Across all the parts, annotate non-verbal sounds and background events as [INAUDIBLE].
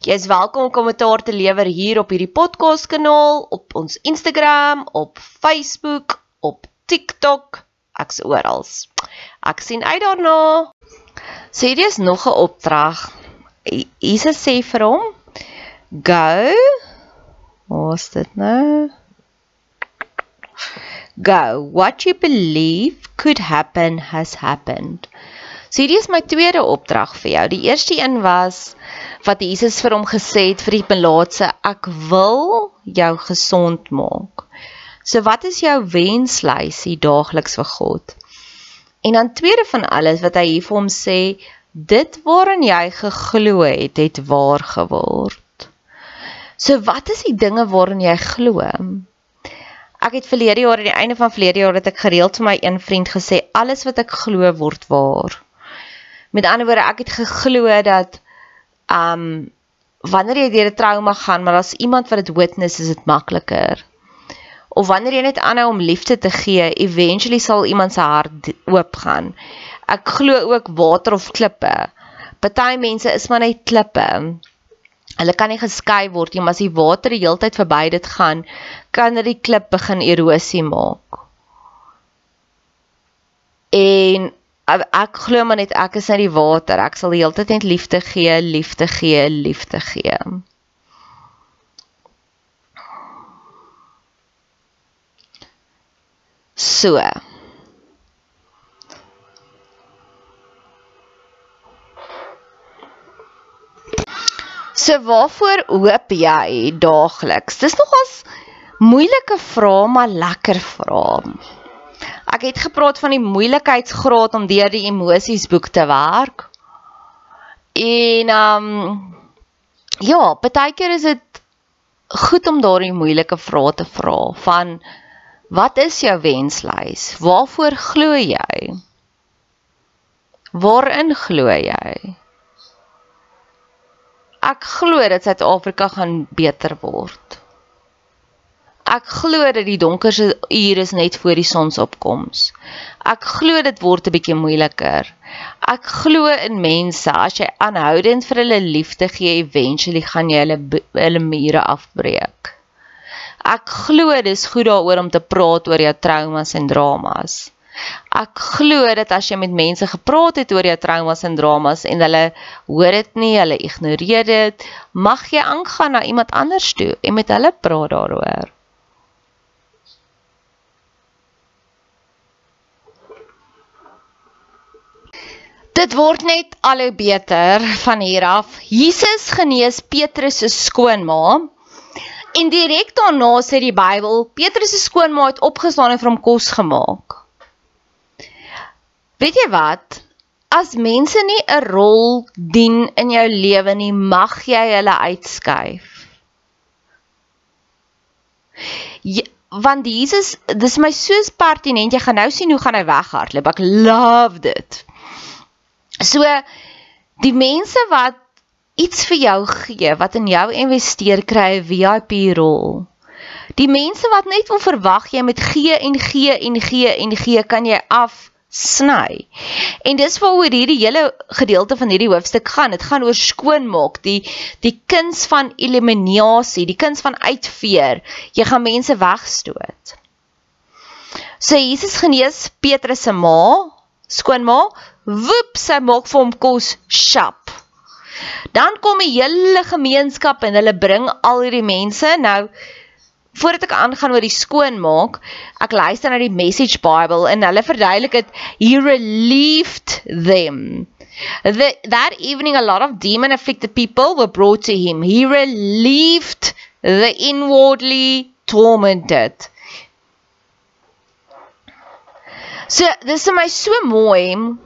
Jy is welkom om kommentaar te lewer hier op hierdie podcast kanaal, op ons Instagram, op Facebook, op TikTok, ek's oral. Ek sien uit daarna. So hierdie is nog 'n opdrag. Jesus sê vir hom: "Go." Waar's dit nou? Go. What you believe could happen has happened. So hierdie is my tweede opdrag vir jou. Die eerste een was wat Jesus vir hom gesê het vir die melaatse, ek wil jou gesond maak. So wat is jou wenslysie daagliks vir God? En dan tweede van alles wat hy hier vir hom sê, dit waarin jy geglo het, het waar geword. So wat is die dinge waarin jy glo? Ek het verlede jaar aan die einde van verlede jaar het ek gereeld vir my een vriend gesê alles wat ek glo word waar. Met ander woorde, ek het geglo dat um wanneer jy deur 'n trauma gaan, maar as iemand wat dit witness is dit makliker. Of wanneer jy net aanhou om liefde te gee, eventually sal iemand se hart oopgaan. Ek glo ook water of klippe. Party mense is maar net klippe. Hulle kan nie geskei word nie, maar as die water die hele tyd verby dit gaan, kan dit die klip begin erosie maak. En ek glo maar net ek is uit die water. Ek sal die hele tyd net liefde gee, liefde gee, liefde gee. So. So waarvoor hoop jy daagliks? Dis nogals moeilike vrae, maar lekker vrae. Ek het gepraat van die moeilikheidsgraad om deur die emosies boek te werk. En ehm um, ja, baie keer is dit goed om daardie moeilike vrae te vra van wat is jou wenslys? Waarvoor glo jy? Waarin glo jy? Ek glo dat Suid-Afrika gaan beter word ek glo dat die donkerste ure is net voor die sonsopkoms. Ek glo dit word 'n bietjie moeiliker. Ek glo in mense. As jy aanhoudend vir hulle liefde gee, eventually gaan jy hulle hulle mure afbreek. Ek glo dis goed daaroor om te praat oor jou traumas en dramas. Ek glo dat as jy met mense gepraat het oor jou traumas en dramas en hulle hoor dit nie, hulle ignoreer dit, mag jy aangaan na iemand anders toe en met hulle praat daaroor. Dit word net al hoe beter van hier af. Jesus genees Petrus se skoonma. En direk daarna sê die Bybel, Petrus se skoonma het opgestaan en vir hom kos gemaak. Weet jy wat? As mense nie 'n rol dien in jou lewe nie, mag jy hulle uitskuif. Ja, want Jesus, dis my so pertinent. Jy gaan nou sien hoe gaan hy weghardloop. Ek love dit. So die mense wat iets vir jou gee, wat in jou investeer, kry 'n VIP rol. Die mense wat net wil verwag jy moet gee en gee en gee en gee, kan jy af sny. En dis waaroor hierdie hele gedeelte van hierdie hoofstuk gaan. Dit gaan oor skoonmaak, die die kuns van eliminasie, die kuns van uitveer. Jy gaan mense wegstoot. So Jesus genees Petrus se ma, skoonma, woep sy maak vir hom kos shap. Dan kom die hele gemeenskap en hulle bring al hierdie mense. Nou voordat ek aangaan oor die skoonmaak, ek luister na die Message Bible en hulle verduidelik dit he relieved them. The, that evening a lot of demon afflicted people were brought to him. He relieved the inwardly tormented. So dis vir my so mooi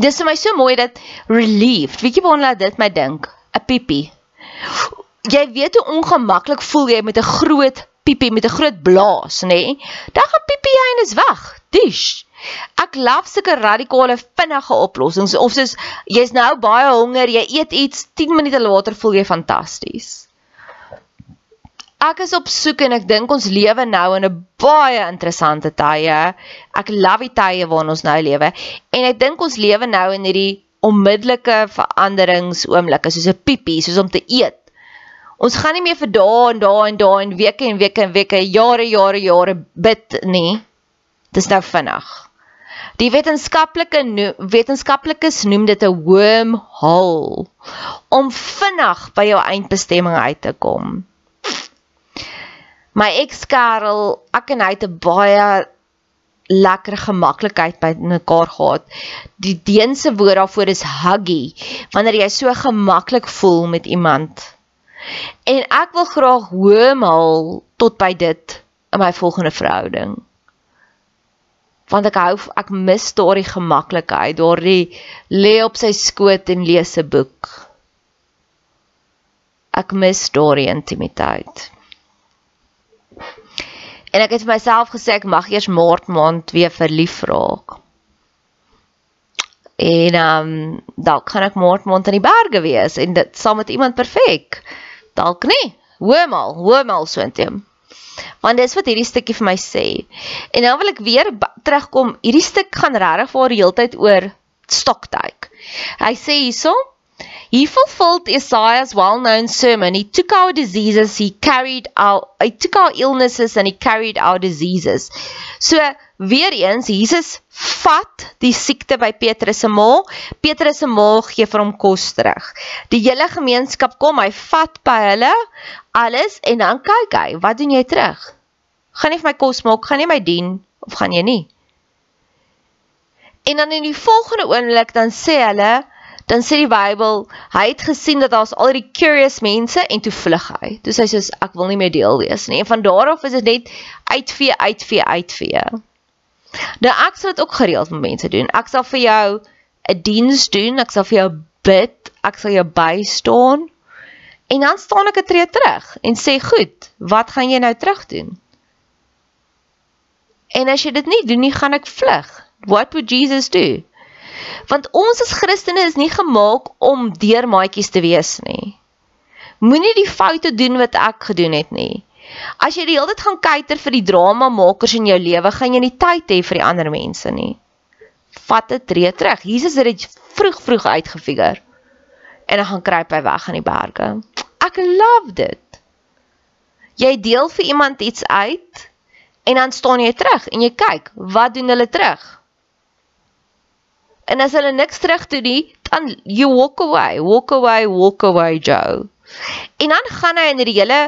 dis vir my so mooi dat relieved. Weet jy waar laat dit my dink? 'n Piepie. Jy weet hoe ongemaklik voel jy met 'n groot piepie met 'n groot blaas, nê? Nee? Dan gaan piepie jy en is weg. Dish. Ek love sulke radikale vinnige oplossings of soos jy's nou baie honger, jy eet iets 10 minute later voel jy fantasties. Ek is op soek en ek dink ons lewe nou in 'n baie interessante tye. Ek love die tye waarin ons nou lewe en ek dink ons lewe nou in hierdie onmiddellike veranderings oomblikke soos 'n piepie, soos om te eet. Ons gaan nie meer vir dae en dae en dae en weke en weke en weke, jare, jare, jare bid nie. Dis nou vinnig. Die wetenskaplike wetenskaplikes noem dit 'n wormhole om vinnig by jou eindbestemming uit te kom my ex-kerel, ek en hy het 'n baie lekker gemaklikheid by mekaar gehad. Die Deense woord daarvoor is huggy, wanneer jy so gemaklik voel met iemand. En ek wil graag hoemal tot by dit in my volgende verhouding. Want ek hou ek mis daardie gemaklikheid, daardie lê op sy skoot en lees 'n boek. Ek mis daardie intimiteit. En ek het vir myself gesê ek mag eers maart maand weer verlief raak. En ehm um, dalk gaan ek maart maand in die berge wees en dit saam met iemand perfek. Dalk nie. Hoemal, hoemal soontoe. Want dis wat hierdie stukkie vir my sê. En nou wil ek weer terugkom. Hierdie stuk gaan regtig vir die hele tyd oor stoktyk. Hy sê hierso He fulfilled Isaiah's well-known sermon. He took our diseases, he carried our he took our illnesses and he carried our diseases. So weer eens Jesus vat die siekte by Petrus se maag. Petrus se maag gee vir hom kos terug. Die hele gemeenskap kom, hy vat by hulle alles en dan kyk hy, wat doen jy terug? Gaan jy vir my kos maak? Gaan jy my dien of gaan jy nie? En dan in die volgende oomblik dan sê hulle dan sê die Bybel, hy het gesien dat daar's al hierdie curious mense en toe vlug hy. Toe sê hy soos ek wil nie meer deel wees nie. En van daar af is dit net uitvee, uitvee, uitvee. Nou ek sal dit ook gereeld met mense doen. Ek sal vir jou 'n diens doen, ek sal vir jou bid, ek sal jou bystaan. En dan staan ek 'n tree terug en sê, "Goed, wat gaan jy nou terug doen?" En as jy dit nie doen nie, gaan ek vlug. What would Jesus do? Want ons as Christene is nie gemaak om deurmaatjies te wees nie. Moenie die foute doen wat ek gedoen het nie. As jy die hele tyd gaan kyker vir die drama makers in jou lewe, gaan jy nie tyd hê vir die ander mense nie. Vat dit tree terug. Jesus het dit vroeg vroeg uitgefigure. En dan gaan kruip hy weg aan die berge. Ek love dit. Jy deel vir iemand iets uit en dan staan jy terug en jy kyk, wat doen hulle terug? En as hulle niks terug doen nie, dan you walk away, walk away, walk away Joe. En dan gaan hy in die hele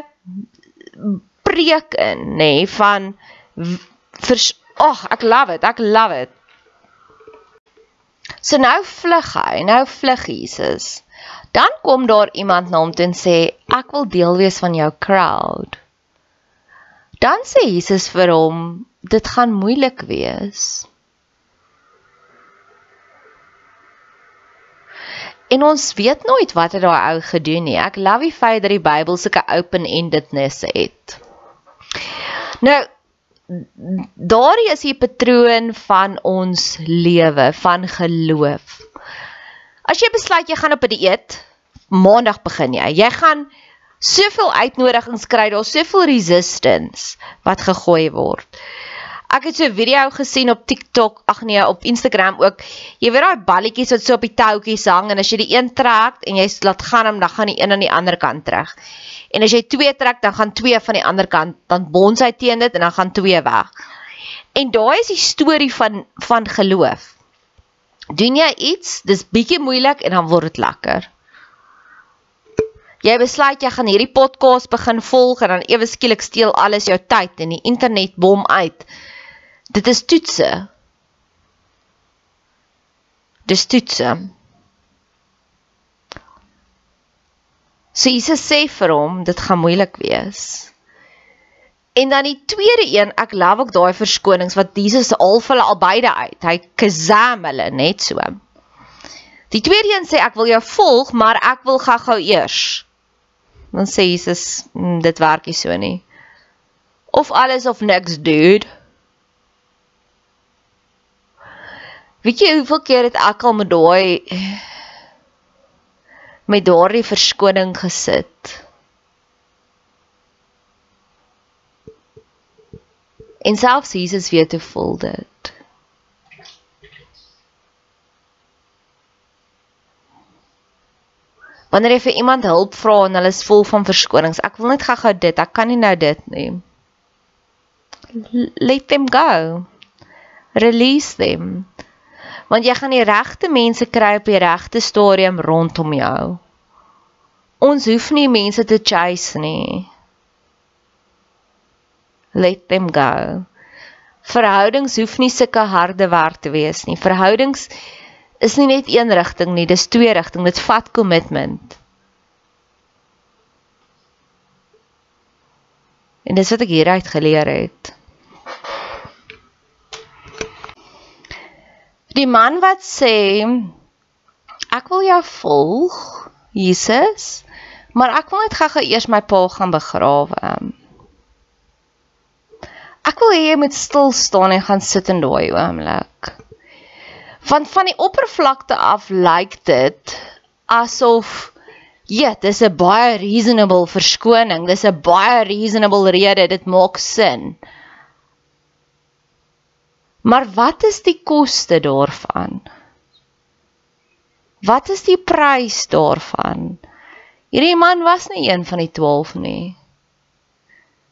preek in, nê, nee, van ag, oh, ek love it, ek love it. So nou vlug hy, nou vlug Jesus. Dan kom daar iemand na hom toe en sê ek wil deel wees van jou crowd. Dan sê Jesus vir hom dit gaan moeilik wees. En ons weet nooit wat het daai ou gedoen nie. Ek love die feit dat die Bybel sulke open-endedness het. Nou daardie is die patroon van ons lewe, van geloof. As jy besluit jy gaan op 'n dieet, maandag begin jy. Jy gaan soveel uitnodigings kry, daar's soveel resistance wat gegooi word. Ek het so 'n video gesien op TikTok, ag nee, op Instagram ook. Jy weet daai balletjies wat so op die touwtjies hang en as jy die een trek en jy laat gaan hom, dan gaan die een aan die ander kant terug. En as jy twee trek, dan gaan twee van die ander kant, dan bons hy teen dit en dan gaan twee weg. En daai is die storie van van geloof. Doen jy iets, dis bietjie moeilik en dan word dit lekker. Jy besluit jy gaan hierdie podcast begin volg en dan ewe skielik steel alles jou tyd en die internet bom uit. Dit is toetse. Dis toetse. So Jesus sê vir hom, dit gaan moeilik wees. En dan die tweede een, ek love ook daai verskonings wat Jesus al vir hulle albei uit. Hy kazam hulle net so. Die tweede een sê ek wil jou volg, maar ek wil gou-gou eers. Dan sê Jesus, mm, dit werk nie so nie. Of alles of niks, dude. Weet jy hoeveel keer het ek al met daai met daardie verskoning gesit? En selfs Jesus weet hoe voel dit. Wanneer jy vir iemand hulp vra en hulle is vol van verskonings, ek wil net gou-gou dit, ek kan nie nou dit nie. Let them go. Release them. Want jy gaan die regte mense kry op die regte stadium rondom jou. Ons hoef nie mense te chase nie let them go. Verhoudings hoef nie sulke harde werk te wees nie. Verhoudings is nie net een rigting nie, dis twee rigting. Dit vat commitment. En dis wat ek hieruit geleer het. Die man wat sê ek wil jou volg, Jesus, maar ek wil net gou-gou eers my pa gaan begrawe. Ek wil hê jy moet stil staan en gaan sit in daai oomblik. Want van die oppervlakte af lyk dit asof ja, dis 'n baie reasonable verskoning, dis 'n baie reasonable rede, dit maak sin. Maar wat is die koste daarvan? Wat is die prys daarvan? Hierdie man was nie een van die 12 nie.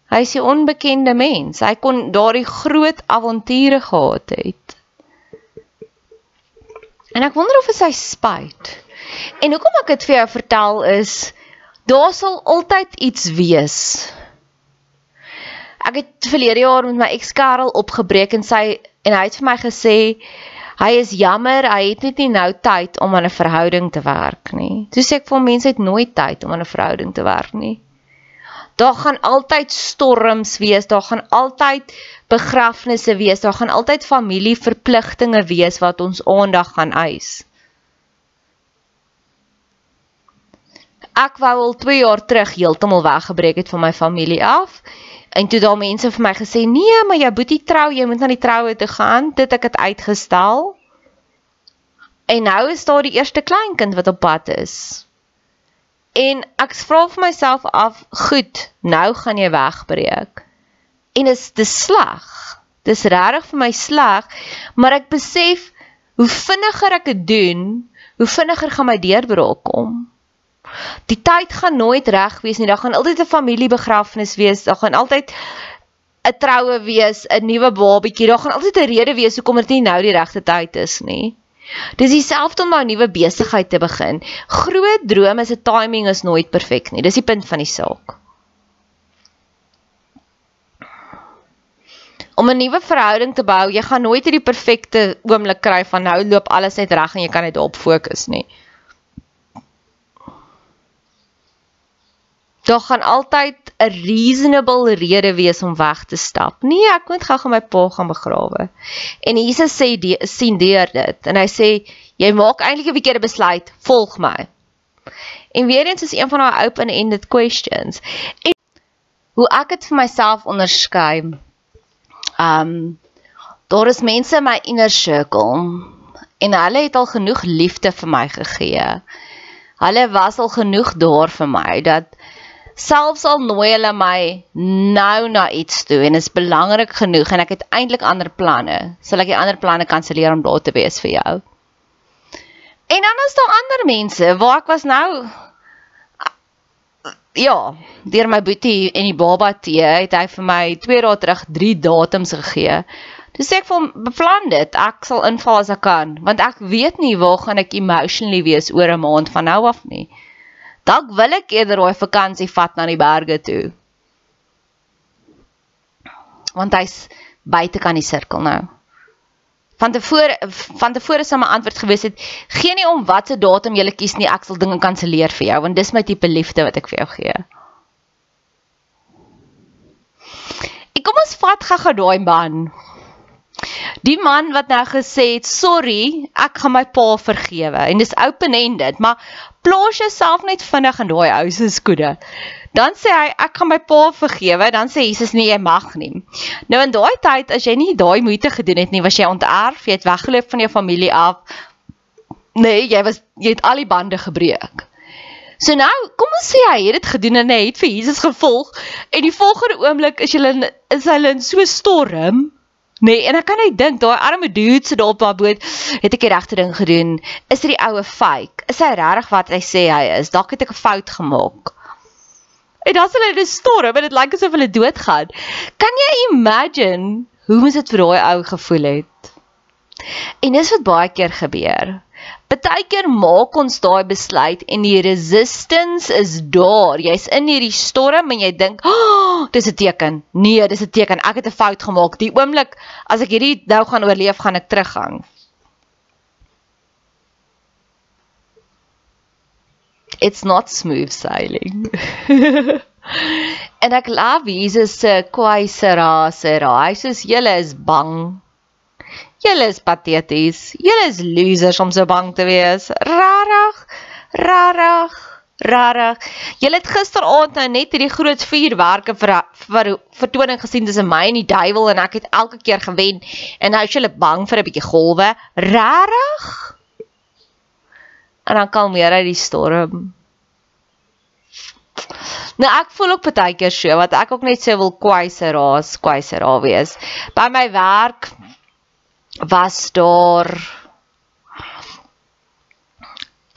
Hy is 'n onbekende mens. Hy kon daardie groot avonture gehad het. En ek wonder of dit sy spyt. En hoekom ek dit vir jou vertel is daar sal altyd iets wees. Ek het verlede jaar met my ex Karel opgebreek en sy en hy het vir my gesê hy is jammer, hy het net nie nou tyd om aan 'n verhouding te werk nie. Toe sê ek vir mense het nooit tyd om aan 'n verhouding te werk nie. Daar gaan altyd storms wees, daar gaan altyd begrafnisse wees, daar gaan altyd familieverpligtinge wees wat ons aandag gaan eis. Ek wou al 2 jaar terug heeltemal weggebreek het van my familie af. En toe daai mense vir my gesê, "Nee, maar jy boetie trou, jy moet na die troue toe gaan." Dit ek het uitgestel. En nou is daar die eerste kleinkind wat op pad is. En ek vra vir myself af, goed, nou gaan jy wegbreek. En is dit sleg? Dis regtig vir my sleg, maar ek besef hoe vinniger ek dit doen, hoe vinniger gaan my deurbraak kom. Die tyd gaan nooit reg wees nie. Daar gaan altyd 'n familiebegrafnis wees. Daar gaan altyd 'n troue wees, 'n nuwe babatjie. Daar gaan altyd 'n rede wees hoekom dit nie nou die regte tyd is nie. Dis dieselfde om 'n nuwe besigheid te begin. Groot drome se timing is nooit perfek nie. Dis die punt van die saak. om 'n nuwe verhouding te bou, jy gaan nooit hierdie perfekte oomblik kry van nou loop alles net reg en jy kan net daarop fokus nie. Daar gaan altyd 'n reasonable rede wees om weg te stap. Nee, ek moet gou-gou my pa gaan begrawe. En Jesus sê die, sien deur dit en hy sê jy maak eintlik 'n verkeerde besluit, volg my. En weer eens is een van daai open-ended questions. En hoe ek dit vir myself onderskei Um daar is mense in my inner circle en hulle het al genoeg liefde vir my gegee. Hulle was al genoeg daar vir my dat selfs al nooi hulle my nou na iets toe en is belangrik genoeg en ek het eintlik ander planne, sal ek die ander planne kanselleer om daar te wees vir jou. En dan is daar ander mense waar ek was nou ja, deur my boetie en die baba tee het hy vir my 2 dae terug 3 datums gegee. Dis ek vir beplan dit. Ek sal inval as ek kan, want ek weet nie waar gaan ek emotionally wees oor 'n maand van nou af nie. Dalk wil ek eerder 'n vakansie vat na die berge toe. Want hy's buite kan die sirkel nou. Van tevore van tevore sou my antwoord gewees het gee nie om watse datum jy kies nie ek sal dinge kanselleer vir jou want dis my tipe liefde wat ek vir jou gee. Ek kom ons vat gaga daai man die man wat nou gesê het sorry ek gaan my pa vergewe en dis open ended maar plaas jouself net vinnig in daai ou se skoene Dan sê hy ek gaan my pa vergewe, dan sê Jesus nee, jy mag nie. Nou in daai tyd as jy nie daai moeite gedoen het nie, was jy onterf, jy het weggeloop van jou familie af. Nee, jy was jy het al die bande gebreek. So nou, kom ons sê hy het dit gedoen en hy het vir Jesus gevolg en die volgende oomblik is hulle is hulle in so storm. Nee, en ek kan net dink daai arme dude sit daar op daai boot, het ek die regte ding gedoen? Is dit die oue fake? Is hy regtig wat hy sê hy is? Dalk het ek 'n fout gemaak. En dan sal hulle storm en dit lyk asof hulle doodgaan. Kan jy imagine hoe moes dit vir daai ou gevoel het? En dis wat baie keer gebeur. Partykeer maak ons daai besluit en die resistance is daar. Jy's in hierdie storm en jy dink, "Ag, oh, dis 'n teken." Nee, dis 'n teken. Ek het 'n fout gemaak. Die oomblik as ek hierdie nou gaan oorleef, gaan ek teruggaan. it's not smooth sailing. [LAUGHS] en ek love Jesus se kwaisera sera. Hy sê julle is bang. Julle is pateties. Julle is losers om so bang te wees. Rarig. Rarig. Rarig. Julle het gisteraand nou net hierdie groot vuurwerke vir vir vertoning gesien tussen my en die duiwel en ek het elke keer gewen en nou is julle bang vir 'n bietjie golwe. Rarig en dan kalmeer hy die storm. Nou ek voel ook baie keer so wat ek ook net sê wil kwaiser raas, kwaiser raas wees. By my werk was daar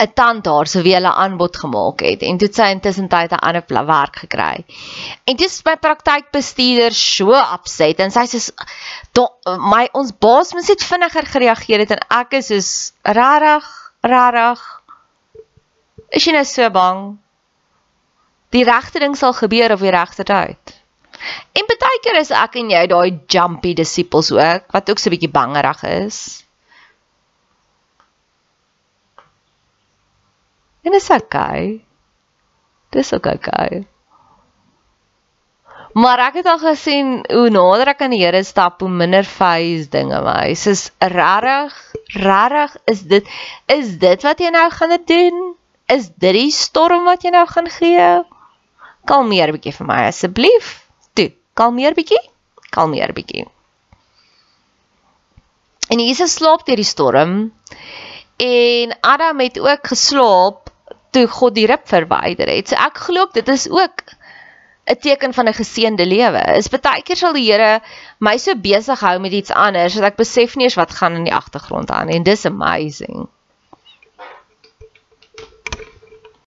'n tandarts so wie hulle aanbod gemaak het en toe sy intussen tyd 'n ander werk gekry. En dis my praktykbestuurder so opset en sy sê my ons baas moet net vinniger gereageer het en ek is soos rarig, rarig Is jy nou so bang? Die regte ding sal gebeur op die regte tyd. En baie keer is ek en jy daai jumpy disippels ook wat ook so 'n bietjie bangerig is. En dit is okay. Dis ook okay. Maar ek het al gesien hoe nader ek aan die Here stap, hoe minder face dinge my. Soos regtig, regtig is dit is dit wat jy nou gaan doen? is dit die storm wat jy nou gaan gee? Kalmeer bietjie vir my asseblief. Kalmeer bietjie. Kalmeer bietjie. En Jesus slaap deur die storm en Adam het ook geslaap toe God die rib verwyder het. So ek glo dit is ook 'n teken van 'n geseënde lewe. Is baie keer sal die Here my so besig hou met iets anders dat ek besef nie eens wat gaan in die agtergrond aan en dis amazing.